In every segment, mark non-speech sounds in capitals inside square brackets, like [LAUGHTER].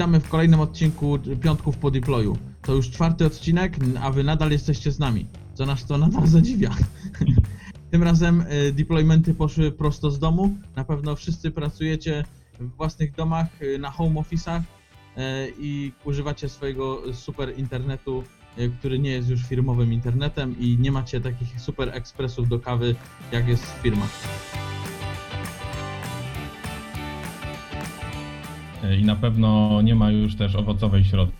Witamy w kolejnym odcinku Piątków po Deployu. To już czwarty odcinek, a wy nadal jesteście z nami, co nas to nadal [LAUGHS] zadziwia. Tym razem y, deploymenty poszły prosto z domu. Na pewno wszyscy pracujecie w własnych domach, y, na home office'ach y, i używacie swojego super internetu, który nie jest już firmowym internetem i nie macie takich super ekspresów do kawy, jak jest w firmach. I na pewno nie ma już też owocowej środy.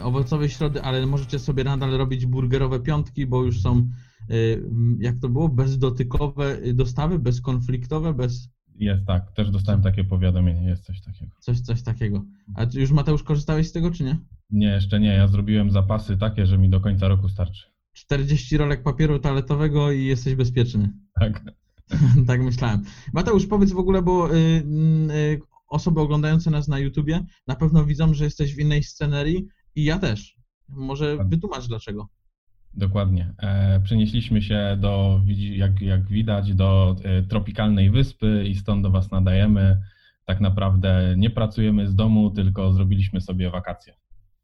owocowej środy, ale możecie sobie nadal robić burgerowe piątki, bo już są, y, jak to było, bezdotykowe y, dostawy, bezkonfliktowe, bez Jest tak, też dostałem takie powiadomienie, jest coś takiego. coś, coś takiego. A już Mateusz korzystałeś z tego, czy nie? Nie, jeszcze nie, ja zrobiłem zapasy takie, że mi do końca roku starczy. 40 rolek papieru toaletowego i jesteś bezpieczny. Tak. [LAUGHS] tak myślałem. Mateusz, powiedz w ogóle, bo y, y, osoby oglądające nas na YouTubie na pewno widzą, że jesteś w innej scenerii i ja też. Może wytłumacz dlaczego. Dokładnie. E, przenieśliśmy się do, jak, jak widać, do e, tropikalnej wyspy i stąd do Was nadajemy. Tak naprawdę nie pracujemy z domu, tylko zrobiliśmy sobie wakacje.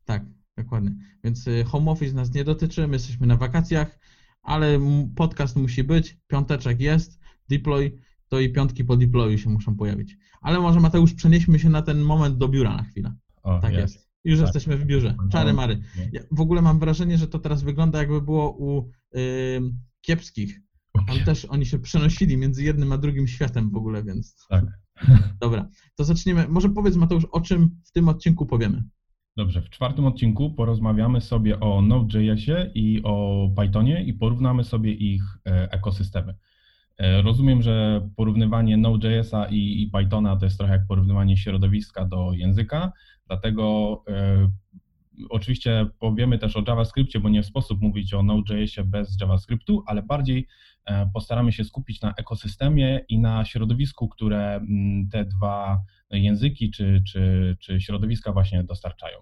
Tak, dokładnie. Więc y, home office nas nie dotyczy, my jesteśmy na wakacjach, ale podcast musi być, piąteczek jest, deploy, to i piątki po deployu się muszą pojawić. Ale może Mateusz, przenieśmy się na ten moment do biura na chwilę. O, Tak jest. Już Tak. jesteśmy w biurze. Czary mary. Ja w ogóle mam wrażenie, że to teraz wygląda jakby było u ym, kiepskich. Tam też oni się przenosili między jednym a drugim światem w ogóle, więc Tak. [LAUGHS] dobra. To zaczniemy. Może powiedz Mateusz, o czym w tym odcinku powiemy. Dobrze, w czwartym odcinku porozmawiamy sobie o Node.jsie i o Pythonie i porównamy sobie ich e, ekosystemy. E, Rozumiem, że porównywanie Node.jsa i, Pythona to jest trochę jak porównywanie środowiska do języka, dlatego e, oczywiście powiemy też o JavaScriptie, bo nie sposób mówić o Node.jsie bez JavaScriptu, ale bardziej e, postaramy się skupić na ekosystemie i na środowisku, które mm, te dwa języki czy, czy, czy środowiska właśnie dostarczają.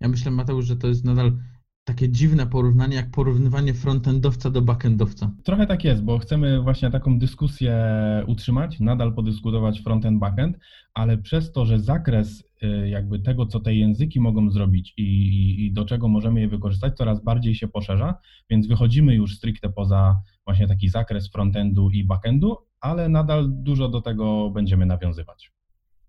Ja myślę, Mateusz, że to jest nadal takie dziwne porównanie, jak porównywanie frontendowca do backendowca. Trochę tak jest, bo chcemy właśnie taką dyskusję utrzymać, nadal podyskutować front-end, back-end, ale przez to, że zakres y, jakby tego, co te języki mogą zrobić i, i, i do czego możemy je wykorzystać, coraz bardziej się poszerza, więc wychodzimy już stricte poza właśnie taki zakres frontendu i backendu, ale nadal dużo do tego będziemy nawiązywać.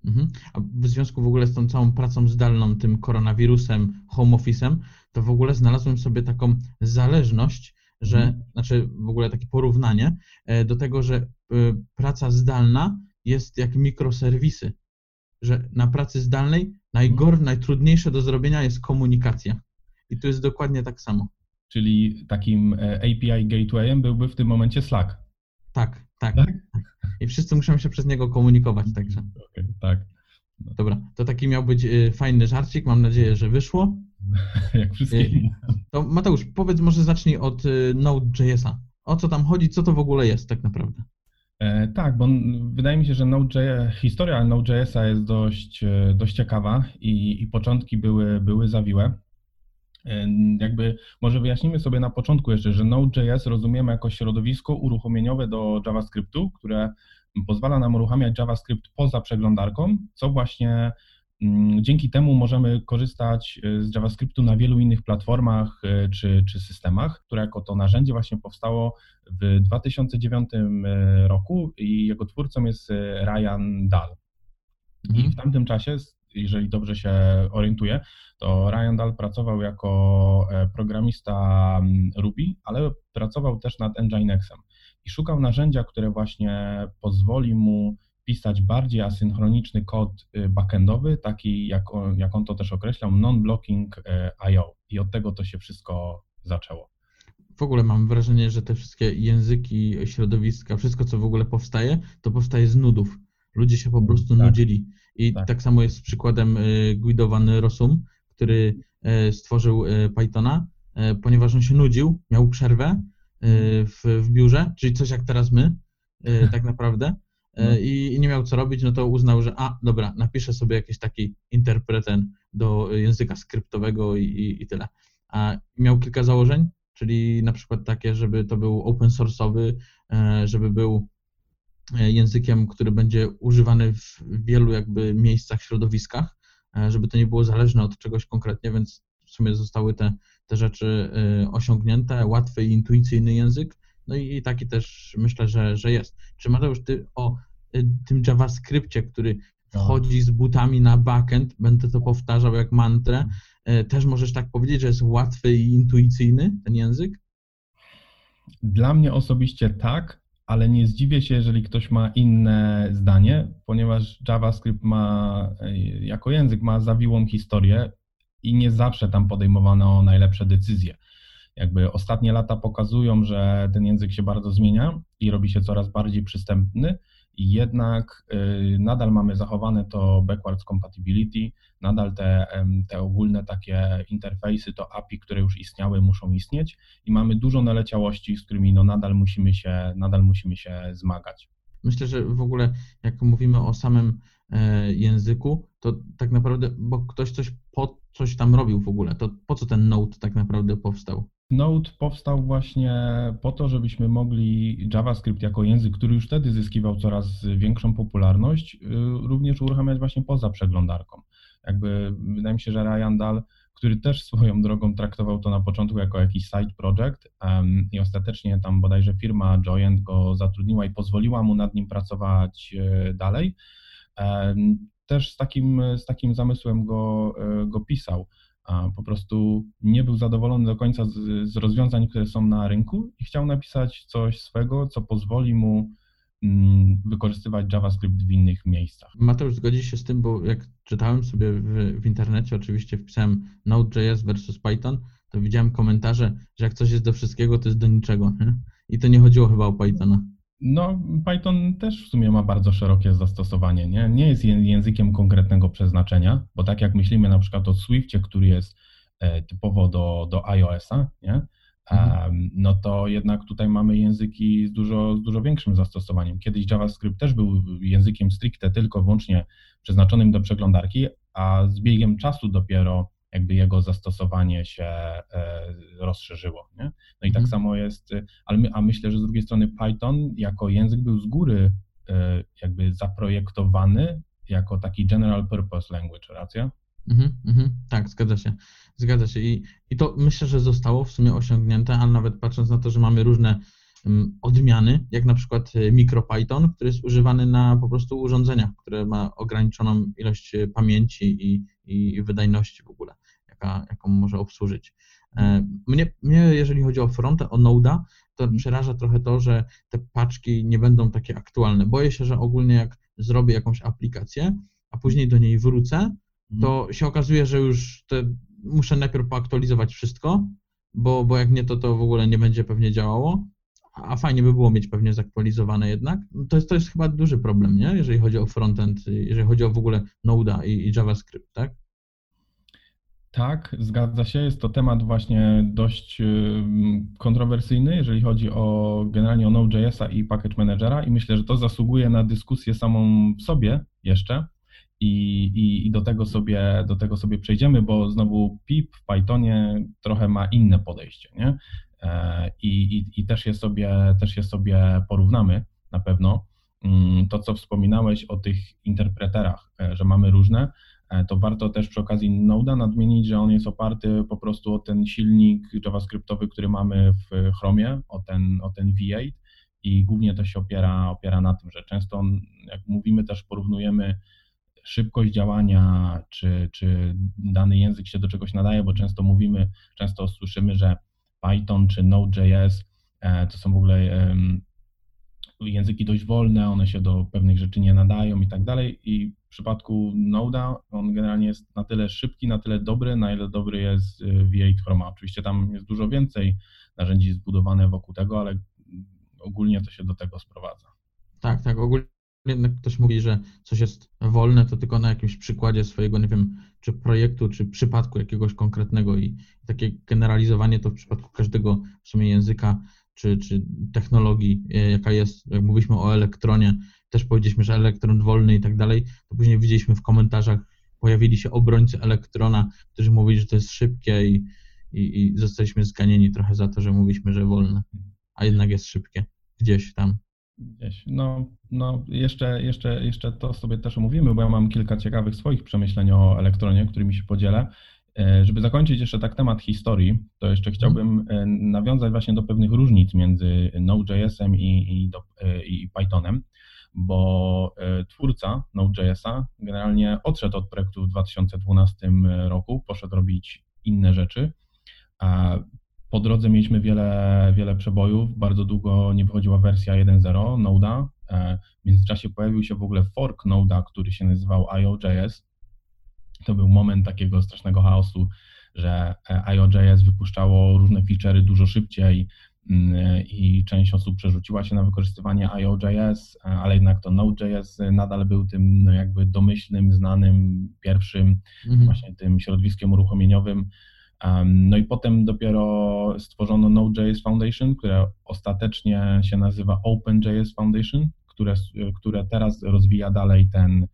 Mhm. A w związku w ogóle z tą całą pracą zdalną, tym koronawirusem, home office'em, to w ogóle znalazłem sobie taką zależność, że, Mhm. znaczy w ogóle takie porównanie e, do tego, że e, praca zdalna jest jak mikroserwisy, że na pracy zdalnej najgor, najtrudniejsze do zrobienia jest komunikacja. I tu jest dokładnie tak samo. Czyli takim e, API gatewayem byłby w tym momencie Slack. Tak, tak. Tak? I wszyscy muszą się przez niego komunikować, także. Okej, tak, Dobra, to taki miał być fajny żarcik, mam nadzieję, że wyszło. [LAUGHS] jak wszystkie Ej. inne. To Mateusz, powiedz może zacznij od y, Node.jsa. O co tam chodzi, co to w ogóle jest tak naprawdę? E, Tak, bo wydaje mi się, że Node.js, historia Node.jsa jest dość, e, dość ciekawa i, i początki były, były zawiłe. E, Jakby może wyjaśnimy sobie na początku jeszcze, że Node.js rozumiemy jako środowisko uruchomieniowe do JavaScriptu, które pozwala nam uruchamiać JavaScript poza przeglądarką, co właśnie dzięki temu możemy korzystać e, z JavaScriptu na wielu innych platformach e, czy, czy systemach, które jako to narzędzie właśnie powstało w 2009 roku i jego twórcą jest e, Ryan Dahl. I Mhm. w tamtym czasie, jeżeli dobrze się orientuję, to Ryan Dahl pracował jako e, programista mm, Ruby, ale pracował też nad Nginexem i szukał narzędzia, które właśnie pozwoli mu pisać bardziej asynchroniczny kod y, backendowy, taki jak on, jak on to też określał, non-blocking e, IO. I od tego to się wszystko zaczęło. W ogóle mam wrażenie, że te wszystkie języki, środowiska, wszystko co w ogóle powstaje, to powstaje z nudów. Ludzie się po prostu Tak. nudzili. I tak. Tak. samo jest z przykładem y, Guido van Rossum, który stworzył Pythona, ponieważ on się nudził, miał przerwę w, w biurze, czyli coś jak teraz my, [LAUGHS] tak naprawdę. E, No. I i nie miał co robić, no to uznał, że a, dobra, napiszę sobie jakiś taki interpreten do języka skryptowego i, i, i tyle. A miał kilka założeń, czyli na przykład takie, żeby to był open source'owy, e, żeby był e, językiem, który będzie używany w wielu jakby miejscach, środowiskach, żeby to nie było zależne od czegoś konkretnie, więc w sumie zostały te, te rzeczy osiągnięte, łatwy i intuicyjny język, no i, i taki też myślę, że, że jest. Czy Mateusz, ty o e, tym JavaScriptie, który wchodzi z butami na backend, będę to powtarzał jak mantrę, też możesz tak powiedzieć, że jest łatwy i intuicyjny ten język? Dla mnie osobiście tak, ale nie zdziwię się, jeżeli ktoś ma inne zdanie, ponieważ JavaScript ma jako język ma zawiłą historię i nie zawsze tam podejmowano najlepsze decyzje. Jakby ostatnie lata pokazują, że ten język się bardzo zmienia i robi się coraz bardziej przystępny, jednak y, nadal mamy zachowane to backwards compatibility, nadal te, te ogólne takie interfejsy, to API, które już istniały, muszą istnieć i mamy dużo naleciałości, z którymi no nadal musimy się, nadal musimy się zmagać. Myślę, że w ogóle jak mówimy o samym e, języku, to tak naprawdę, bo ktoś coś po coś tam robił w ogóle, to po co ten Node tak naprawdę powstał? Node powstał właśnie po to, żebyśmy mogli JavaScript jako język, który już wtedy zyskiwał coraz większą popularność, y, również uruchamiać właśnie poza przeglądarką. Jakby wydaje mi się, że Ryan Dahl, który też swoją drogą traktował to na początku jako jakiś side project um, i ostatecznie tam bodajże firma Joyent go zatrudniła i pozwoliła mu nad nim pracować y, dalej. Um, też z takim, z takim zamysłem go, y, go pisał po prostu nie był zadowolony do końca z, z, rozwiązań, które są na rynku i chciał napisać coś swego, co pozwoli mu mm, wykorzystywać JavaScript w innych miejscach. Mateusz, zgodzisz się z tym, bo jak czytałem sobie w, w internecie, oczywiście wpisałem Node.js versus Python, to widziałem komentarze, że jak coś jest do wszystkiego, to jest do niczego. Nie? I to nie chodziło chyba o Pythona. No, Python też w sumie ma bardzo szerokie zastosowanie. Nie, nie jest językiem konkretnego przeznaczenia, bo tak jak myślimy na przykład o Swiftie, który jest e, typowo do, do iOS-a, nie? Mhm. no to jednak tutaj mamy języki z dużo, z dużo większym zastosowaniem. Kiedyś JavaScript też był językiem stricte tylko wyłącznie przeznaczonym do przeglądarki, a z biegiem czasu dopiero jakby jego zastosowanie się e, rozszerzyło. Nie? No i tak mhm. samo jest, ale my, a myślę, że z drugiej strony Python jako język był z góry e, jakby zaprojektowany jako taki general purpose language, racja? Mhm, mhm, tak, zgadza się. Zgadza się. I, I to myślę, że zostało w sumie osiągnięte, ale nawet patrząc na to, że mamy różne um, odmiany, jak na przykład e, MicroPython, który jest używany na po prostu urządzeniach, które ma ograniczoną ilość pamięci i, i wydajności w ogóle jaka, jaką może obsłużyć. E, mnie, mnie, jeżeli chodzi o frontę, o Node'a, to mhm. przeraża trochę to, że te paczki nie będą takie aktualne. Boję się, że ogólnie jak zrobię jakąś aplikację, a później do niej wrócę, mhm. to się okazuje, że już te, muszę najpierw poaktualizować wszystko, bo, bo jak nie, to to w ogóle nie będzie pewnie działało. A fajnie by było mieć pewnie zaktualizowane jednak. To jest, to jest chyba duży problem, nie? jeżeli chodzi o frontend, jeżeli chodzi o w ogóle Node'a i, i JavaScript, tak? Tak, zgadza się. Jest to temat właśnie dość y, kontrowersyjny, jeżeli chodzi o generalnie o Node.jsa i Package Managera i myślę, że to zasługuje na dyskusję samą w sobie jeszcze i, i, i do, tego sobie, do tego sobie przejdziemy, bo znowu PIP w Pythonie trochę ma inne podejście, nie? E, I, i, i też, je sobie, też je sobie porównamy na pewno. Mm, to, co wspominałeś o tych interpreterach, e, że mamy różne, to warto też przy okazji Node'a nadmienić, że on jest oparty po prostu o ten silnik JavaScriptowy, który mamy w Chromie, o ten, o ten V8 i głównie to się opiera, opiera na tym, że często, jak mówimy, też porównujemy szybkość działania, czy, czy dany język się do czegoś nadaje, bo często mówimy, często słyszymy, że Python czy Node.js e, to są w ogóle języki dość wolne, one się do pewnych rzeczy nie nadają i tak dalej. I w przypadku Node'a on generalnie jest na tyle szybki, na tyle dobry, na ile dobry jest y, V8 Chroma. Oczywiście tam jest dużo więcej narzędzi zbudowane wokół tego, ale ogólnie to się do tego sprowadza. Tak, tak, ogólnie ktoś mówi, że coś jest wolne, to tylko na jakimś przykładzie swojego, nie wiem, czy projektu, czy przypadku jakiegoś konkretnego i takie generalizowanie to w przypadku każdego w sumie języka czy, czy technologii, e, jaka jest, jak mówiliśmy o elektronie, też powiedzieliśmy, że elektron wolny i tak dalej, to później widzieliśmy w komentarzach, pojawili się obrońcy elektrona, którzy mówili, że to jest szybkie i, i, i zostaliśmy zganieni trochę za to, że mówiliśmy, że wolne, a jednak jest szybkie gdzieś tam. Gdzieś. No, no jeszcze, jeszcze, jeszcze to sobie też omówimy, bo ja mam kilka ciekawych swoich przemyśleń o elektronie, którymi się podzielę. E, żeby zakończyć jeszcze tak temat historii, to jeszcze chciałbym e, nawiązać właśnie do pewnych różnic między Node.js-em i, i, do, e, i Pythonem, bo twórca Node.js-a generalnie odszedł od projektu w 2012 roku, poszedł robić inne rzeczy. A po drodze mieliśmy wiele, wiele przebojów, bardzo długo nie wychodziła wersja 1.0 Node'a, w międzyczasie pojawił się w ogóle fork Node'a, który się nazywał IO.js, to był moment takiego strasznego chaosu, że e, IO.js wypuszczało różne feature'y dużo szybciej mm, i część osób przerzuciła się na wykorzystywanie IO.js, e, ale jednak to Node.js nadal był tym no jakby domyślnym, znanym, pierwszym mhm. właśnie tym środowiskiem uruchomieniowym. No i potem dopiero stworzono Node.js Foundation, które ostatecznie się nazywa OpenJS Foundation, które, które teraz rozwija dalej ten,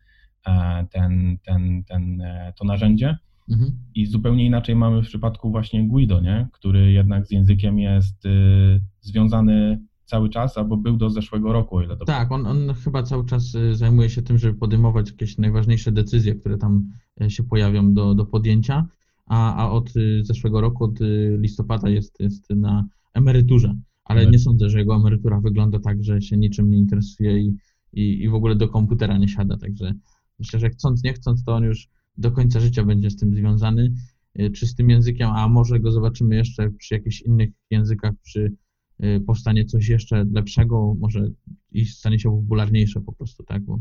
ten, ten, ten, e, to narzędzie. Mhm. I zupełnie inaczej mamy w przypadku właśnie Guido, nie? który jednak z językiem jest y, związany cały czas, albo był do zeszłego roku, o ile dobrze. Tak, on, on chyba cały czas y, zajmuje się tym, żeby podejmować jakieś najważniejsze decyzje, które tam y, się pojawią do, do podjęcia, a, a od zeszłego roku, od listopada jest, jest na emeryturze, ale nie sądzę, że jego emerytura wygląda tak, że się niczym nie interesuje i, i, i w ogóle do komputera nie siada, także Myślę, że chcąc, nie chcąc, to on już do końca życia będzie z tym związany, y, czy z tym językiem, a może go zobaczymy jeszcze przy jakichś innych językach, przy y, powstanie coś jeszcze lepszego, może i stanie się popularniejsze po prostu, tak, bo,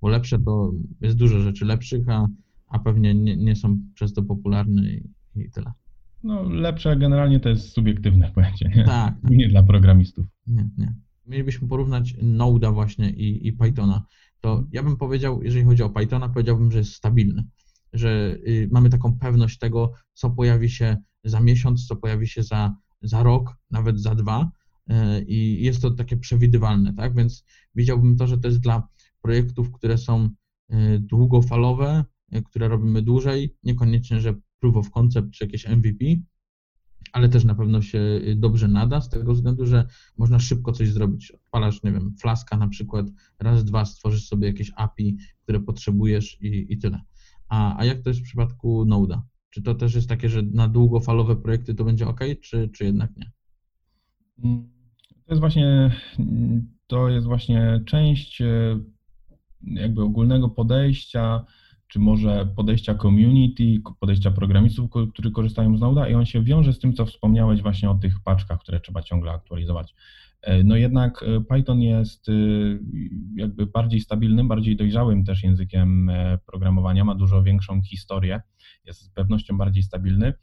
bo lepsze to jest dużo rzeczy lepszych, a, a pewnie nie, nie są przez to popularne i, i tyle. No lepsze generalnie to jest subiektywne pojęcie, nie? Tak. tak. Nie dla programistów. Nie, nie. Mielibyśmy porównać Node'a właśnie i, i Pythona to ja bym powiedział, jeżeli chodzi o Pythona, powiedziałbym, że jest stabilny, że y, mamy taką pewność tego, co pojawi się za miesiąc, co pojawi się za, za rok, nawet za dwa y, i jest to takie przewidywalne, tak? Więc widziałbym to, że to jest dla projektów, które są y, długofalowe, które robimy dłużej, niekoniecznie, że proof of concept czy jakieś MVP, ale też na pewno się y, dobrze nada z tego względu, że można szybko coś zrobić. Odpalasz, nie wiem, flaska na przykład, raz, dwa stworzysz sobie jakieś API, które potrzebujesz i, i tyle. A, a jak to jest w przypadku Node'a? Czy to też jest takie, że na długofalowe projekty to będzie ok, czy, czy jednak nie? Mm, to jest właśnie, to jest właśnie część y, jakby ogólnego podejścia czy może podejścia community, podejścia programistów, którzy korzystają z Node'a i on się wiąże z tym, co wspomniałeś właśnie o tych paczkach, które trzeba ciągle aktualizować. E, no jednak e, Python jest e, jakby bardziej stabilnym, bardziej dojrzałym też językiem programowania, ma dużo większą historię, jest z pewnością bardziej stabilny,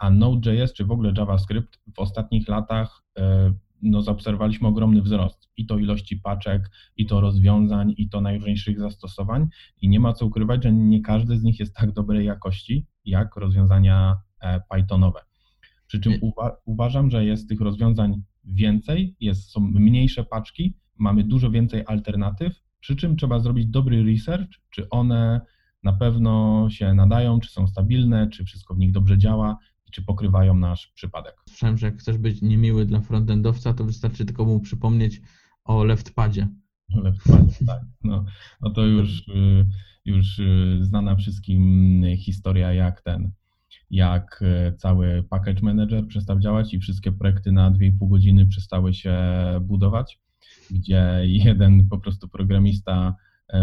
a Node.js czy w ogóle JavaScript w ostatnich latach no, zaobserwowaliśmy ogromny wzrost i to ilości paczek, i to rozwiązań, i to najróżniejszych zastosowań i nie ma co ukrywać, że nie każde z nich jest tak dobrej jakości jak rozwiązania e, Pythonowe. Przy czym uwa uważam, że jest tych rozwiązań więcej, jest, są mniejsze paczki, mamy dużo więcej alternatyw, przy czym trzeba zrobić dobry research, czy one na pewno się nadają, czy są stabilne, czy wszystko w nich dobrze działa, czy pokrywają nasz przypadek. Słyszałem, że jak chcesz być niemiły dla frontendowca, to wystarczy tylko mu przypomnieć o leftpadzie. O leftpadzie, [LAUGHS] tak. No, no to już, y, już y, znana wszystkim historia, jak ten, jak y, cały package manager przestał działać i wszystkie projekty na 2,5 godziny przestały się budować, gdzie jeden po prostu programista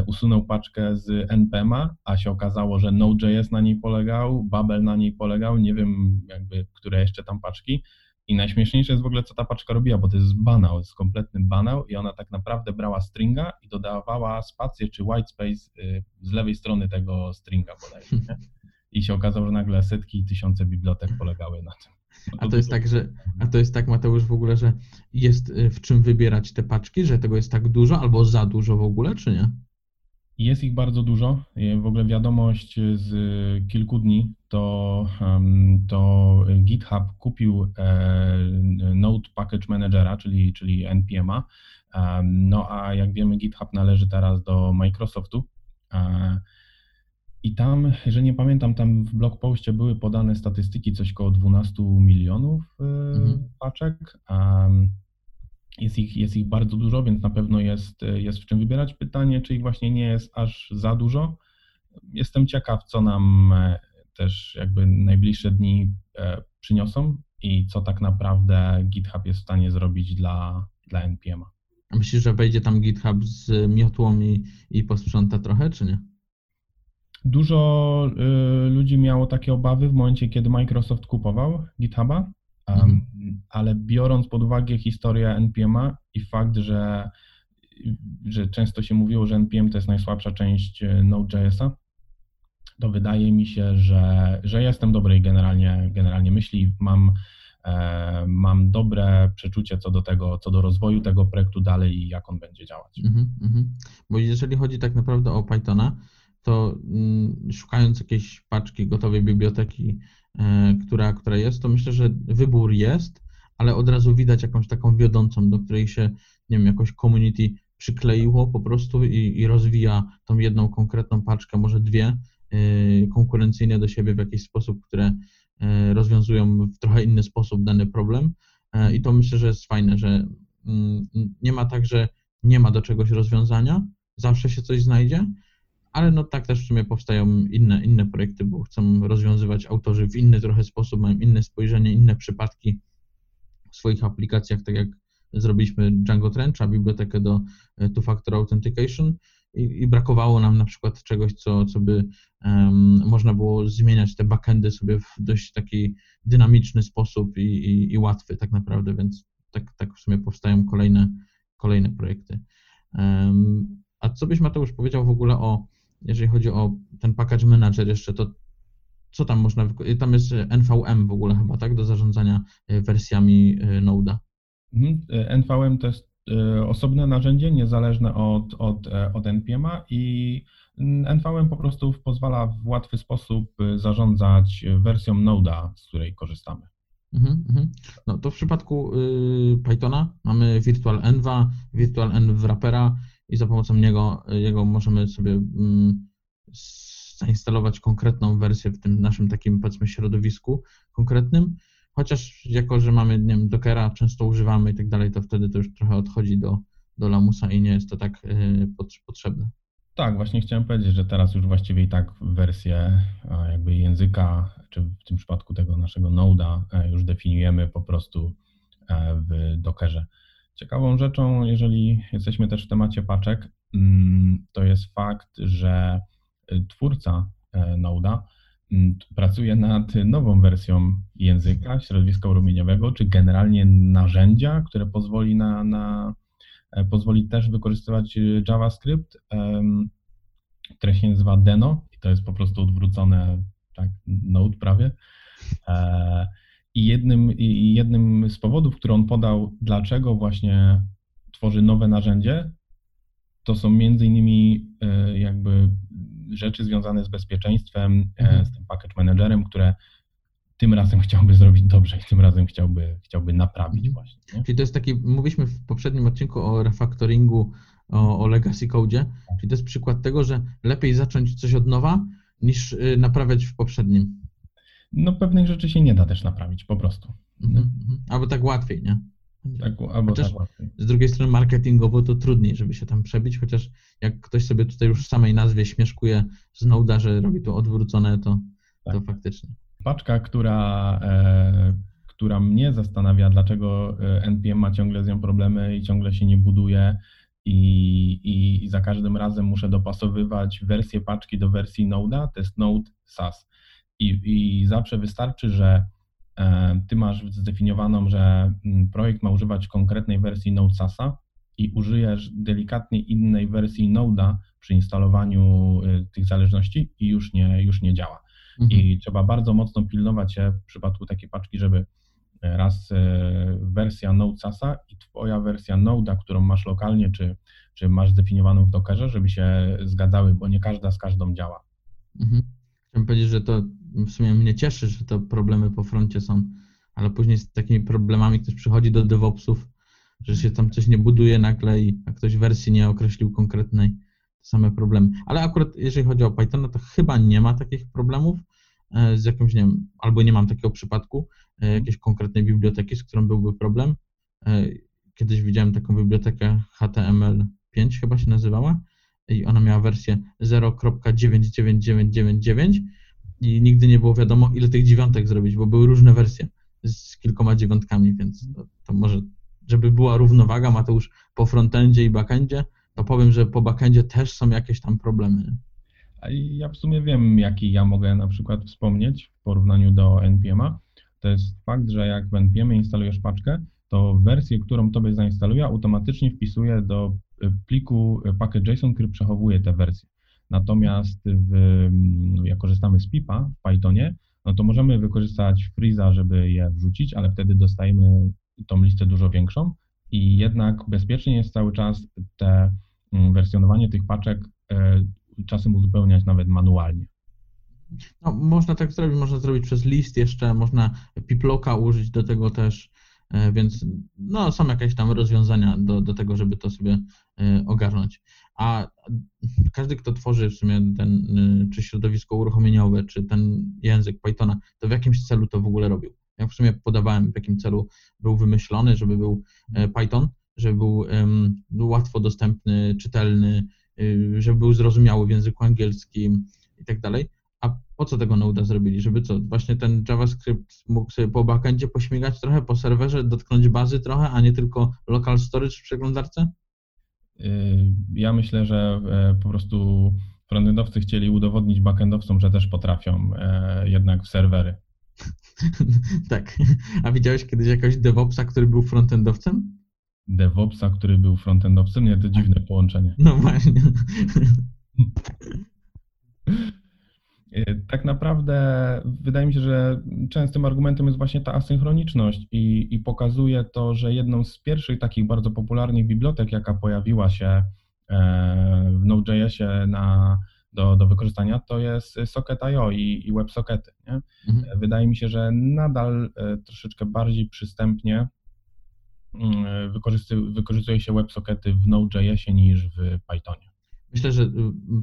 usunął paczkę z NPM-a, a się okazało, że Node.js na niej polegał, Babel na niej polegał, nie wiem jakby, które jeszcze tam paczki. I najśmieszniejsze jest w ogóle, co ta paczka robiła, bo to jest banał, jest kompletny banał i ona tak naprawdę brała stringa i dodawała spację czy whitespace y, z lewej strony tego stringa? I się okazało, że nagle setki i tysiące bibliotek polegały na tym. No a to jest tak, że, a to jest tak, Mateusz, w ogóle, że jest y, w czym wybierać te paczki, że tego jest tak dużo albo za dużo w ogóle, czy nie? Jest ich bardzo dużo. W ogóle wiadomość z kilku dni to, to GitHub kupił e, Node Package Managera, czyli, czyli NPM'a. No a jak wiemy, GitHub należy teraz do Microsoftu. E, I tam, jeżeli nie pamiętam, tam w blog postie były podane statystyki, coś około 12 milionów e, mhm. paczek. Jest ich, jest ich bardzo dużo, więc na pewno jest, jest w czym wybierać. Pytanie, czy ich właśnie nie jest aż za dużo. Jestem ciekaw, co nam e, też jakby najbliższe dni e, przyniosą i co tak naprawdę GitHub jest w stanie zrobić dla, dla NPM-a. Myślisz, że wejdzie tam GitHub z miotłą i, i posprząta trochę, czy nie? Dużo y, ludzi miało takie obawy w momencie, kiedy Microsoft kupował GitHuba, Mhm. ale biorąc pod uwagę historię NPM-a i fakt, że, że często się mówiło, że NPM to jest najsłabsza część y, Node.jsa, to wydaje mi się, że, że jestem dobrej generalnie, generalnie myśli. Mam, e, mam dobre przeczucie co do tego, co do rozwoju tego projektu dalej i jak on będzie działać. Mhm, mhm. Bo jeżeli chodzi tak naprawdę o Pythona, to mm, szukając jakiejś paczki gotowej biblioteki, e, która, która jest, to myślę, że wybór jest, ale od razu widać jakąś taką wiodącą, do której się, nie wiem, jakoś community przykleiło po prostu i, i rozwija tą jedną konkretną paczkę, może dwie, e, konkurencyjnie do siebie w jakiś sposób, które e, rozwiązują w trochę inny sposób dany problem. I to myślę, że jest fajne, że mm, nie ma tak, że nie ma do czegoś rozwiązania, zawsze się coś znajdzie, ale no tak też w sumie powstają inne, inne projekty, bo chcą rozwiązywać autorzy w inny trochę sposób, mają inne spojrzenie, inne przypadki w swoich aplikacjach, tak jak zrobiliśmy Django Trencha, bibliotekę do e, two-factor authentication i, i brakowało nam na przykład czegoś, co, co by um, można było zmieniać te backendy sobie w dość taki dynamiczny sposób i, i, i łatwy tak naprawdę, więc tak, tak w sumie powstają kolejne, kolejne projekty. Um, a co byś Mateusz powiedział w ogóle o, jeżeli chodzi o ten package manager jeszcze, to co tam można, wyko- tam jest NVM w ogóle chyba, tak, do zarządzania e, wersjami Node'a. Mhm. NVM to jest osobne narzędzie, niezależne od, od, e, od NPM-a i NVM po prostu pozwala w łatwy sposób zarządzać wersją Node'a, z której korzystamy. Mhm, mhm. No to w przypadku y, Pythona mamy virtual enva, virtual env wrappera i za pomocą niego, jego możemy sobie mm, zainstalować konkretną wersję w tym naszym takim powiedzmy środowisku konkretnym. Chociaż jako, że mamy, nie wiem, Dockera, często używamy i tak dalej, to wtedy to już trochę odchodzi do, do lamusa i nie jest to tak pot- potrzebne. Tak, właśnie chciałem powiedzieć, że teraz już właściwie i tak wersję a, jakby języka, czy w tym przypadku tego naszego Node'a e, już definiujemy po prostu e, w Dockerze. Ciekawą rzeczą, jeżeli jesteśmy też w temacie paczek, mm, to jest fakt, że y, twórca e, Node'a mm, pracuje nad nową wersją języka, środowiska uruchomieniowego, czy generalnie narzędzia, które pozwoli na, na e, pozwoli też wykorzystywać y, JavaScript, które się nazywa Deno i to jest po prostu odwrócone tak, Node prawie. I jednym, i jednym z powodów, który on podał, dlaczego właśnie tworzy nowe narzędzie, to są między innymi e, jakby rzeczy związane z bezpieczeństwem, e, Mhm. z tym package managerem, które tym razem [LAUGHS] chciałby zrobić dobrze i tym razem chciałby, chciałby naprawić Mhm. właśnie. Nie? Czyli to jest taki, mówiliśmy w poprzednim odcinku o refactoringu, o, o legacy code, czyli to jest przykład tego, że lepiej zacząć coś od nowa, niż y, naprawiać w poprzednim. No pewnych rzeczy się nie da też naprawić, po prostu. Mhm, mhm. Albo tak łatwiej, nie? Tak, albo Chociaż- tak łatwiej. Z drugiej strony marketingowo to trudniej, żeby się tam przebić, chociaż jak ktoś sobie tutaj już w samej nazwie śmieszkuje z Node'a, że robi to odwrócone, to, to Tak. faktycznie. Paczka, która, e, która mnie zastanawia, dlaczego e, NPM ma ciągle z nią problemy i ciągle się nie buduje i, i, i za każdym razem muszę dopasowywać wersję paczki do wersji Node'a, to jest Node SAS. I, I zawsze wystarczy, że e, ty masz zdefiniowaną, że projekt ma używać konkretnej wersji Node SASa i użyjesz delikatnie innej wersji Node'a przy instalowaniu e, tych zależności i już nie, już nie działa. Mhm. I trzeba bardzo mocno pilnować się w przypadku takiej paczki, żeby raz e, wersja Node SASa i twoja wersja Node'a, którą masz lokalnie, czy, czy masz zdefiniowaną w Dockerze, żeby się zgadzały, bo nie każda z każdą działa. Mhm. Chciałem powiedzieć, że to w sumie mnie cieszy, że to problemy po froncie są, ale później z takimi problemami ktoś przychodzi do DevOpsów, że się tam coś nie buduje nagle i a ktoś wersji nie określił konkretnej, same problemy. Ale akurat jeżeli chodzi o Pythona, to chyba nie ma takich problemów e, z jakimś, nie wiem, albo nie mam takiego przypadku, e, jakiejś konkretnej biblioteki, z którą byłby problem. E, kiedyś widziałem taką bibliotekę HTML5 chyba się nazywała i ona miała wersję 0.99999 i nigdy nie było wiadomo, ile tych dziewiątek zrobić, bo były różne wersje z kilkoma dziewiątkami, więc to, to może, żeby była równowaga, Mateusz, po frontendzie i backendzie, to powiem, że po backendzie też są jakieś tam problemy. nie? Ja w sumie wiem, jaki ja mogę na przykład wspomnieć w porównaniu do NPM-a. To jest fakt, że jak w NPM instalujesz paczkę, to wersję, którą tobie zainstaluje, automatycznie wpisuje do pliku package.json, który przechowuje tę wersję. Natomiast w, mm, jak korzystamy z pipa w Pythonie, no to możemy wykorzystać freeza, żeby je wrzucić, ale wtedy dostajemy tą listę dużo większą i jednak bezpiecznie jest cały czas te mm, wersjonowanie tych paczek e, czasem uzupełniać nawet manualnie. No, można tak zrobić, można zrobić przez list jeszcze, można piploka użyć do tego też, e, więc no, są jakieś tam rozwiązania do, do tego, żeby to sobie e, ogarnąć. A każdy, kto tworzy w sumie ten, e, czy środowisko uruchomieniowe, czy ten język Pythona, to w jakimś celu to w ogóle robił. Ja w sumie podawałem, w jakim celu był wymyślony, żeby był Python, żeby był em, łatwo dostępny, czytelny, y, żeby był zrozumiały w języku angielskim i tak dalej. A po co tego Node'a zrobili? Żeby co, właśnie ten JavaScript mógł sobie po backendzie pośmigać trochę, po serwerze, dotknąć bazy trochę, a nie tylko local storage w przeglądarce? Y, Ja myślę, że e, po prostu frontendowcy chcieli udowodnić backendowcom, że też potrafią e, jednak w serwery. [LAUGHS] tak. A widziałeś kiedyś jakiegoś DevOpsa, który był frontendowcem? DevOpsa, który był frontendowcem, nie, to dziwne połączenie. No właśnie. [LAUGHS] Tak naprawdę wydaje mi się, że częstym argumentem jest właśnie ta asynchroniczność i, i pokazuje to, że jedną z pierwszych takich bardzo popularnych bibliotek, jaka pojawiła się e, w Node.jsie na, do, do wykorzystania, to jest Socket.io i, i WebSockety. Nie? Mhm. Wydaje mi się, że nadal e, troszeczkę bardziej przystępnie mm, wykorzystuje się WebSockety w Node.jsie niż w Pythonie. Myślę, że y,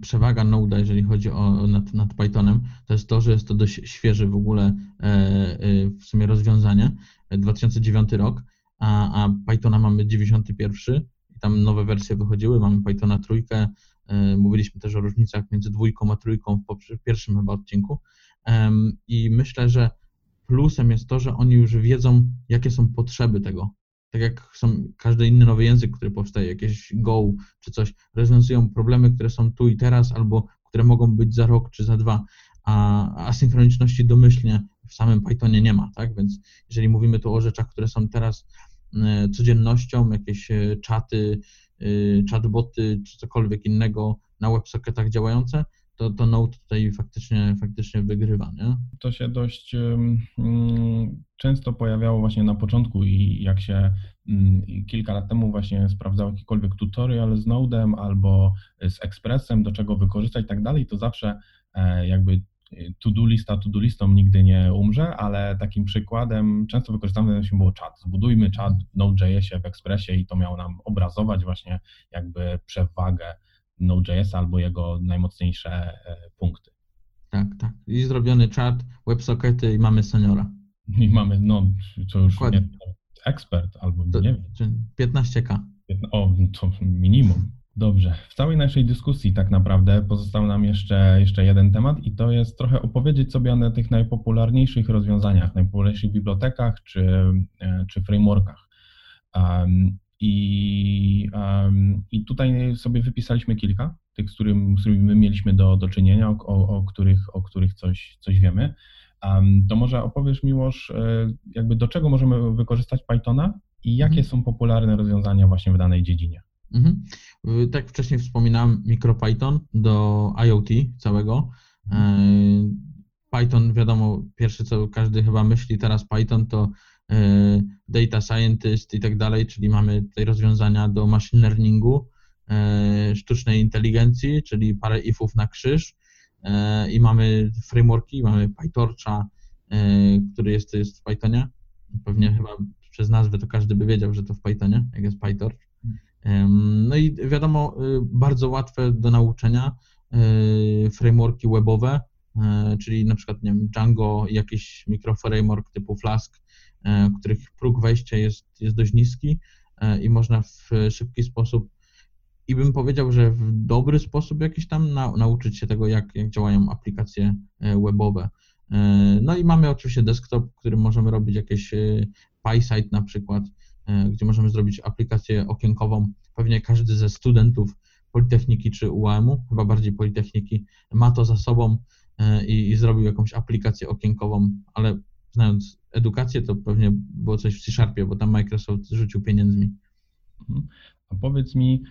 przewaga Node'a, jeżeli chodzi o nad, nad, Pythonem, to jest to, że jest to dość świeże w ogóle e, e w sumie rozwiązanie. E, 2009 rok, a, a Pythona mamy 91 i tam nowe wersje wychodziły. Mamy Pythona trójkę, e, mówiliśmy też o różnicach między dwójką a trójką w pierwszym chyba odcinku. E, I myślę, że plusem jest to, że oni już wiedzą, jakie są potrzeby tego tak jak są każdy inny nowy język, który powstaje, jakieś Go czy coś, rozwiązują problemy, które są tu i teraz, albo które mogą być za rok czy za dwa, a asynchroniczności domyślnie w samym Pythonie nie ma, tak? Więc jeżeli mówimy tu o rzeczach, które są teraz e, codziennością, jakieś e, czaty, e, chatboty czy cokolwiek innego na WebSocketach działające, to, to Node tutaj faktycznie, faktycznie wygrywa, nie? To się dość mm, często pojawiało właśnie na początku i jak się i kilka lat temu właśnie sprawdzał jakikolwiek tutorial z Nodem albo z Expressem, do czego wykorzystać i tak dalej, to zawsze e, jakby to-do lista to-do listą nigdy nie umrze, ale takim przykładem często wykorzystany się było czat. Zbudujmy czat w Node.jsie, w Expressie i to miało nam obrazować właśnie jakby przewagę Node.js albo jego najmocniejsze e, punkty. Tak, tak. I zrobiony czat, WebSockety i mamy seniora. I mamy, no, to już Dokładnie. nie, ekspert albo nie wiem, czy 15K. o, to minimum. Dobrze. W całej naszej dyskusji tak naprawdę pozostał nam jeszcze, jeszcze jeden temat i to jest trochę opowiedzieć sobie o tych najpopularniejszych rozwiązaniach, najpopularniejszych bibliotekach czy, e, czy frameworkach. Um, i, um, I tutaj sobie wypisaliśmy kilka, tych, z, którym, z którymi my mieliśmy do, do czynienia, o, o, o, których, o których coś, coś wiemy. Um, to może opowiesz, Miłosz, e, jakby do czego możemy wykorzystać Pythona i jakie Mhm. są popularne rozwiązania właśnie w danej dziedzinie? Mhm. Y, Tak wcześniej wspominałem, MicroPython do IoT całego. E, Python, wiadomo, pierwsze co każdy chyba myśli teraz Python to e, data scientist i tak dalej, czyli mamy tutaj rozwiązania do machine learningu, e, sztucznej inteligencji, czyli parę ifów na krzyż e, i mamy frameworki, mamy PyTorcha, e, który jest, jest w Pythonie. Pewnie chyba przez nazwę to każdy by wiedział, że to w Pythonie, jak jest PyTorch. No i wiadomo, bardzo łatwe do nauczenia frameworki webowe, e, czyli na przykład nie wiem, Django jakiś mikroframework typu Flask, e, których próg wejścia jest, jest dość niski, e, i można w szybki sposób i bym powiedział, że w dobry sposób jakiś tam na, nauczyć się tego, jak, jak działają aplikacje e, webowe. E, no i mamy oczywiście desktop, w którym możemy robić jakieś PySite na przykład, gdzie możemy zrobić aplikację okienkową. Pewnie każdy ze studentów Politechniki czy UAM-u, chyba bardziej Politechniki, ma to za sobą i, i zrobił jakąś aplikację okienkową, ale znając edukację, to pewnie było coś w C-Sharpie, bo tam Microsoft rzucił pieniędzmi. Mhm. A powiedz mi,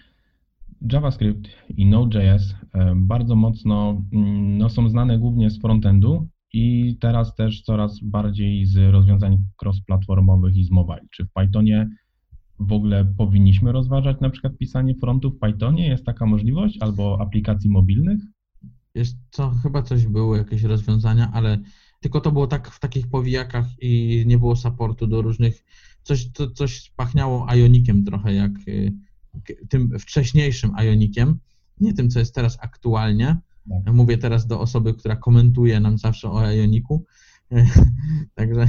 JavaScript i Node.js e, bardzo mocno mm, no, są znane głównie z frontendu i teraz też coraz bardziej z rozwiązań cross-platformowych i z mobile. Czy w Pythonie w ogóle powinniśmy rozważać na przykład pisanie frontu w Pythonie? Jest taka możliwość? Albo aplikacji mobilnych? Jest co, chyba coś było, jakieś rozwiązania, ale tylko to było tak w takich powijakach i nie było supportu do różnych, coś, to, coś pachniało Ionikiem trochę, jak y, tym wcześniejszym Ionikiem, nie tym, co jest teraz aktualnie. Tak. Mówię teraz do osoby, która komentuje nam zawsze o Ioniku, [LAUGHS] także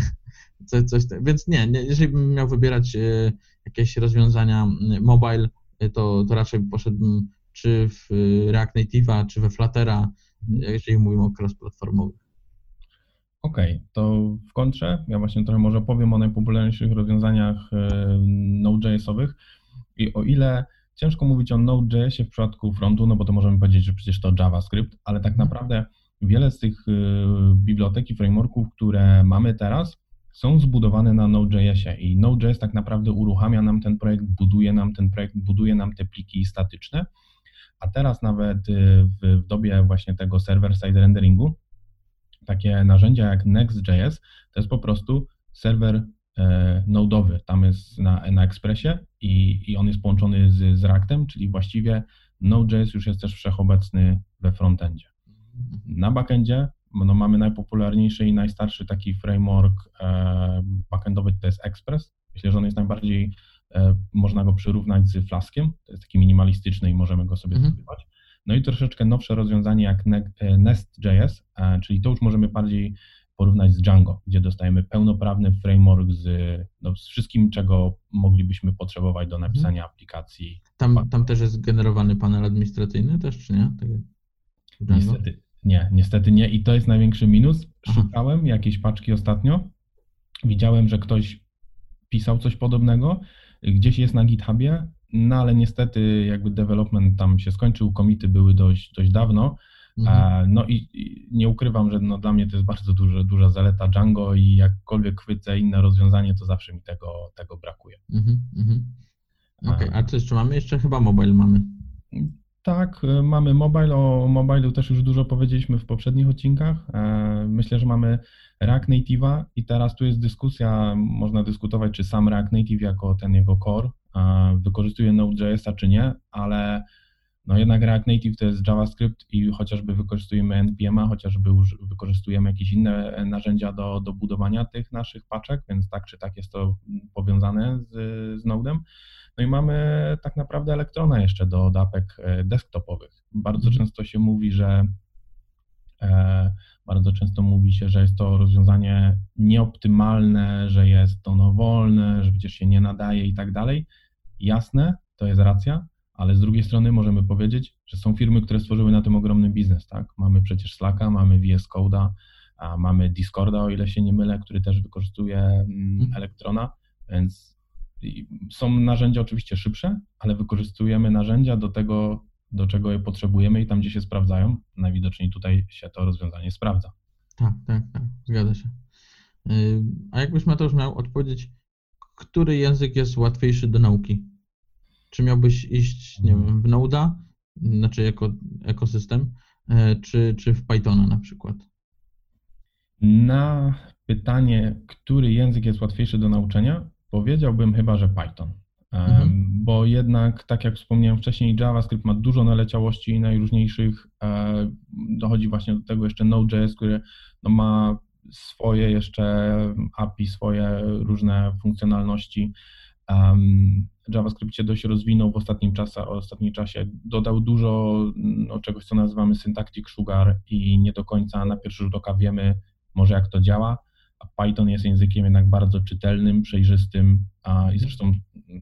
coś, coś, więc nie, nie, jeżeli bym miał wybierać y, jakieś rozwiązania y, mobile, to, to raczej poszedłbym czy w React Native'a, czy we Fluttera, jeżeli mówimy o cross-platformowych. Okej, okay, to w kontrze ja właśnie trochę może powiem o najpopularniejszych rozwiązaniach e, Node.jsowych i o ile ciężko mówić o Node.jsie w przypadku frontu, no bo to możemy powiedzieć, że przecież to JavaScript, ale tak mhm. naprawdę wiele z tych e, bibliotek i frameworków, które mamy teraz, są zbudowane na Node.jsie i Node.js tak naprawdę uruchamia nam ten projekt, buduje nam ten projekt, buduje nam te pliki statyczne, a teraz nawet e, w, w dobie właśnie tego server-side renderingu takie narzędzia jak Next.js to jest po prostu serwer e, nodowy. Tam jest na, na Expressie i, i on jest połączony z, z Reactem, czyli właściwie Node.js już jest też wszechobecny we frontendzie. Na backendzie no, mamy najpopularniejszy i najstarszy taki framework e, backendowy, to jest Express. Myślę, że on jest najbardziej, e, można go przyrównać z Flaskiem, to jest taki minimalistyczny i możemy go sobie mhm. No i troszeczkę nowsze rozwiązanie jak e, Nest.js, czyli to już możemy bardziej porównać z Django, gdzie dostajemy pełnoprawny framework z, no, z wszystkim, czego moglibyśmy potrzebować do mhm. napisania aplikacji. Tam, tam też jest generowany panel administracyjny też, czy nie? Tak niestety nie, niestety nie i to jest największy minus. Szukałem Aha. jakiejś paczki ostatnio, widziałem, że ktoś pisał coś podobnego, gdzieś jest na GitHubie, no ale niestety jakby development tam się skończył, komity były dość, dość dawno. Mhm. No i, i, nie ukrywam, że no dla mnie to jest bardzo duża, duża zaleta Django i jakkolwiek chwycę inne rozwiązanie, to zawsze mi tego, tego brakuje. Mhm, mhm. Okej, okay. a co jeszcze mamy? Jeszcze chyba mobile mamy. Tak, y, mamy mobile. O mobilu też już dużo powiedzieliśmy w poprzednich odcinkach. E, myślę, że mamy React Native'a i teraz tu jest dyskusja, można dyskutować, czy sam React Native jako ten jego core wykorzystuje Node.jsa czy nie, ale no jednak React Native to jest JavaScript i chociażby wykorzystujemy NPM'a, chociażby już wykorzystujemy jakieś inne narzędzia do, do budowania tych naszych paczek, więc tak czy tak jest to powiązane z, z Node'em. No i mamy tak naprawdę elektrona jeszcze do, do apek e, desktopowych. Bardzo mhm. często się mówi, że e, bardzo często mówi się, że jest to rozwiązanie nieoptymalne, że jest ono wolne, że przecież się nie nadaje i tak dalej. Jasne, to jest racja, ale z drugiej strony możemy powiedzieć, że są firmy, które stworzyły na tym ogromny biznes, tak? Mamy przecież Slacka, mamy VS Code'a, a mamy Discorda, o ile się nie mylę, który też wykorzystuje mm, mhm. Elektrona, więc są narzędzia oczywiście szybsze, ale wykorzystujemy narzędzia do tego, do czego je potrzebujemy i tam, gdzie się sprawdzają. Najwidoczniej tutaj się to rozwiązanie sprawdza. Tak, tak, tak, zgadza się. Y, a jakbyś Mateusz miał odpowiedzieć, który język jest łatwiejszy do nauki? Czy miałbyś iść, nie wiem, w Node'a, znaczy jako ekosystem, e, czy, czy w Pythona na przykład? Na pytanie, który język jest łatwiejszy do nauczenia, powiedziałbym chyba, że Python. Mhm. Bo jednak, tak jak wspomniałem wcześniej, JavaScript ma dużo naleciałości najróżniejszych. E, dochodzi właśnie do tego jeszcze Node.js, który no ma swoje jeszcze API, swoje różne funkcjonalności. JavaScript się dość rozwinął w ostatnim czasie, ostatnim czasie. Dodał dużo no, czegoś, co nazywamy syntactic sugar i nie do końca na pierwszy rzut oka wiemy może jak to działa, a Python jest językiem jednak bardzo czytelnym, przejrzystym, a i zresztą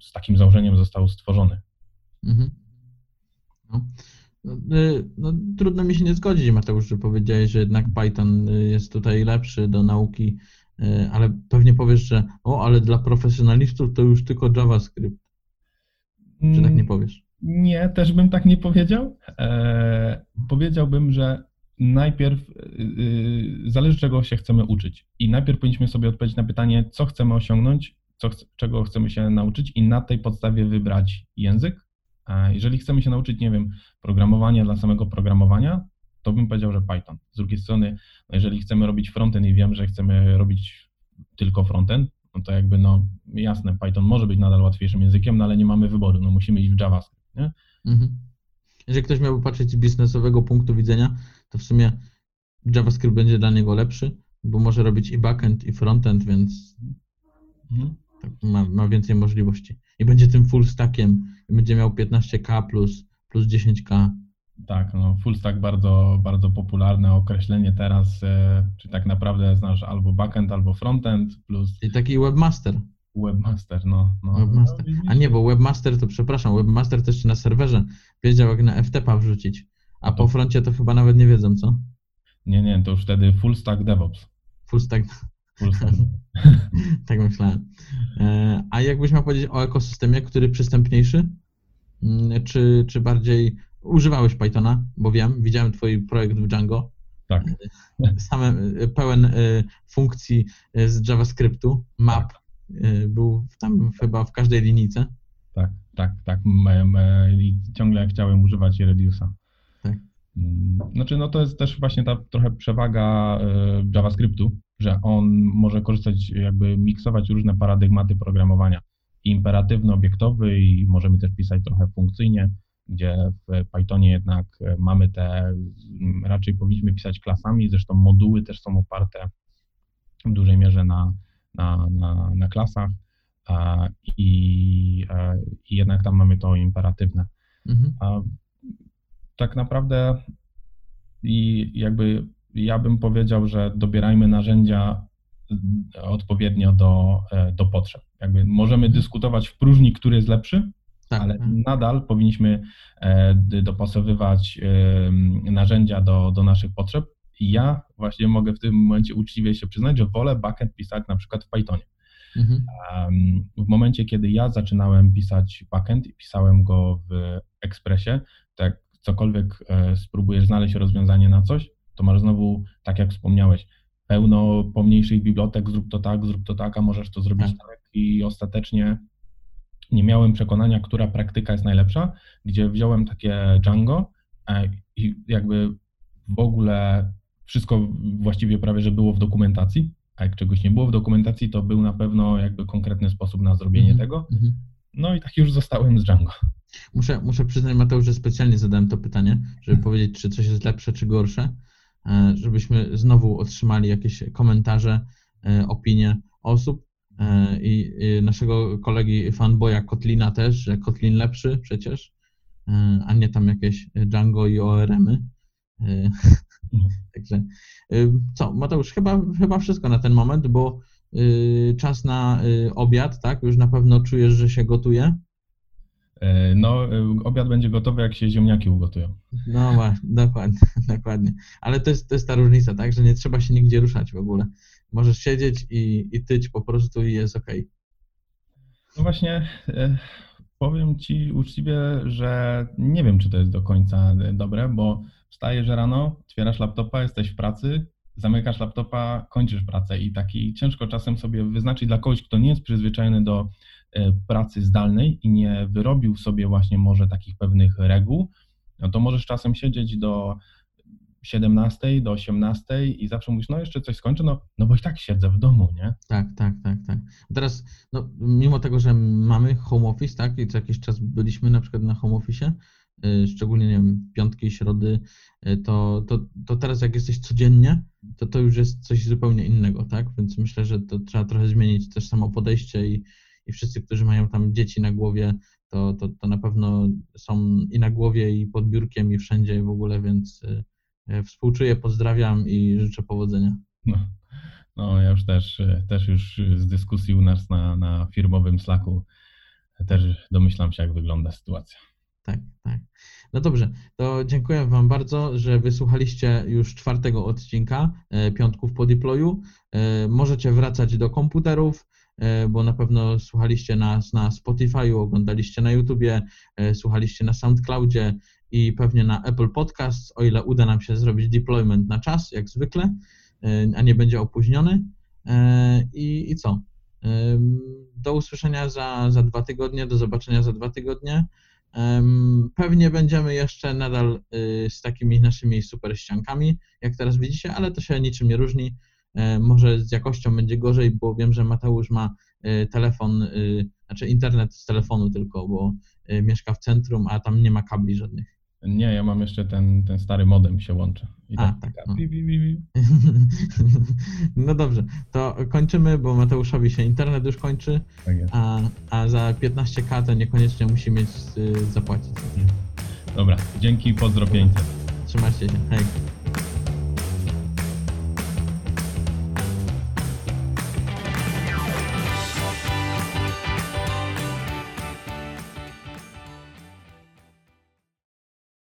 z takim założeniem został stworzony. Mhm. No. No, y, no, trudno mi się nie zgodzić, Mateusz, że powiedziałeś, że jednak Python y, jest tutaj lepszy do nauki, y, ale pewnie powiesz, że o, ale dla profesjonalistów to już tylko JavaScript. Czy tak nie powiesz? Nie, też bym tak nie powiedział. E, powiedziałbym, że najpierw zależy, czego się chcemy uczyć. I najpierw powinniśmy sobie odpowiedzieć na pytanie, co chcemy osiągnąć, co, czego chcemy się nauczyć, i na tej podstawie wybrać język. A jeżeli chcemy się nauczyć, nie wiem, programowania dla samego programowania, to bym powiedział, że Python. Z drugiej strony, no jeżeli chcemy robić frontend i wiem, że chcemy robić tylko frontend, no to jakby, no jasne, Python może być nadal łatwiejszym językiem, no ale nie mamy wyboru, no musimy iść w JavaScript, nie? Mhm. Jeżeli ktoś miałby patrzeć z biznesowego punktu widzenia, to w sumie JavaScript będzie dla niego lepszy, bo może robić i backend, i frontend, więc Mhm. Tak ma, ma więcej możliwości. I będzie tym full stackiem, będzie miał 15K plus, plus 10K. Tak, no full stack bardzo, bardzo popularne określenie teraz, e, czy tak naprawdę znasz albo backend, albo frontend plus I taki webmaster. webmaster, no. no. Webmaster. No? A nie, bo webmaster to przepraszam, webmaster to jeszcze na serwerze wiedział jak na FTP wrzucić. A po froncie to chyba nawet nie wiedzą, co? Nie, nie, to już wtedy full stack DevOps. Full stack. [LAUGHS] tak myślałem. E, A jakbyś miał powiedzieć o ekosystemie, który przystępniejszy? Mm, Czy, czy bardziej używałeś Pythona? Bo wiem, widziałem twój projekt w Django. tak, [LAUGHS] Same, e, pełen e, funkcji z JavaScriptu. Map e, był tam chyba w każdej linijce. tak, tak, tak. I ciągle chciałem używać Reduce'a. Tak. Mm, Znaczy, no to jest też właśnie ta trochę przewaga JavaScriptu, że on może korzystać, jakby miksować różne paradygmaty programowania. Imperatywny, obiektowy i możemy też pisać trochę funkcyjnie, gdzie w Pythonie jednak mamy te, raczej powinniśmy pisać klasami, zresztą moduły też są oparte w dużej mierze na, na, na, na klasach i, e, i jednak tam mamy to imperatywne. Mhm. Tak naprawdę i jakby ja bym powiedział, że dobierajmy narzędzia mm, odpowiednio do, e, do potrzeb. Jakby możemy dyskutować w próżni, który jest lepszy, Tak, ale tak. nadal powinniśmy e, dopasowywać narzędzia do, do naszych potrzeb. I ja właśnie mogę w tym momencie uczciwie się przyznać, że wolę backend pisać na przykład w Pythonie. Mhm. W momencie, kiedy ja zaczynałem pisać backend i pisałem go w Expressie, to jak cokolwiek e, spróbujesz znaleźć rozwiązanie na coś, to masz znowu, tak jak wspomniałeś, pełno pomniejszych bibliotek, zrób to tak, zrób to tak, a możesz to zrobić Tak. tak. I ostatecznie nie miałem przekonania, która praktyka jest najlepsza, gdzie wziąłem takie Django e, i jakby w ogóle wszystko właściwie prawie, że było w dokumentacji, a jak czegoś nie było w dokumentacji, to był na pewno jakby konkretny sposób na zrobienie Mhm. tego. Mhm. No i tak już zostałem z Django. Muszę, muszę przyznać, Mateusz, że specjalnie zadałem to pytanie, żeby powiedzieć, czy coś jest lepsze, czy gorsze, żebyśmy znowu otrzymali jakieś komentarze, e, opinie osób e, i naszego kolegi fanboya Kotlina też, że Kotlin lepszy przecież, e, a nie tam jakieś Django i ORM-y. E, [LAUGHS] Także co, Mateusz, chyba, chyba wszystko na ten moment, bo czas na obiad, tak? Już na pewno czujesz, że się gotuje. E, No, e, obiad będzie gotowy, jak się ziemniaki ugotują. No właśnie, dokładnie, [LAUGHS] dokładnie. Ale to jest, to jest ta różnica, tak? Że nie trzeba się nigdzie ruszać w ogóle. Możesz siedzieć i, i tyć po prostu i jest ok. No właśnie, e, powiem Ci uczciwie, że nie wiem, czy to jest do końca dobre, bo wstajesz rano, otwierasz laptopa, jesteś w pracy, zamykasz laptopa, kończysz pracę i taki ciężko czasem sobie wyznaczyć dla kogoś, kto nie jest przyzwyczajony do pracy zdalnej i nie wyrobił sobie właśnie może takich pewnych reguł, no to możesz czasem siedzieć do 17, do 18 i zawsze mówisz, no jeszcze coś skończę, no, no bo i tak siedzę w domu, nie? Tak, tak, tak, tak. Teraz, no, mimo tego, że mamy home office, tak, i co jakiś czas byliśmy na przykład na home office, y, szczególnie, nie wiem, piątki, środy, y, to, to, to teraz jak jesteś codziennie, to to już jest coś zupełnie innego, tak? Więc myślę, że to trzeba trochę zmienić też samo podejście i, i wszyscy, którzy mają tam dzieci na głowie, to, to, to na pewno są i na głowie, i pod biurkiem, i wszędzie w ogóle, więc y, y, współczuję, pozdrawiam i życzę powodzenia. No, No, ja już też, e, też już z dyskusji u nas na, na firmowym Slacku też domyślam się, jak wygląda sytuacja. Tak, tak. No dobrze, to dziękuję Wam bardzo, że wysłuchaliście już czwartego odcinka e, Piątków po deployu. E, Możecie wracać do komputerów, e, bo na pewno słuchaliście nas na Spotify'u, oglądaliście na YouTubie, e, słuchaliście na SoundCloudzie i pewnie na Apple Podcasts, o ile uda nam się zrobić deployment na czas, jak zwykle, e, a nie będzie opóźniony. E, I, i co? Do usłyszenia za, za dwa tygodnie, do zobaczenia za dwa tygodnie. Pewnie będziemy jeszcze nadal z takimi naszymi super ściankami, jak teraz widzicie, ale to się niczym nie różni. E, Może z jakością będzie gorzej, bo wiem, że Mateusz ma y, telefon, y, znaczy internet z telefonu tylko, bo mieszka w centrum, a tam nie ma kabli żadnych. Nie, ja mam jeszcze ten, ten stary modem się łączy. I A, tak, tak, no. pi, pi, pi. [LAUGHS] No dobrze, to kończymy, bo Mateuszowi się internet już kończy, tak a, a za 15k to niekoniecznie musi mieć y, zapłacić. Dobra, dzięki, pozdro 500. Trzymajcie się, hej.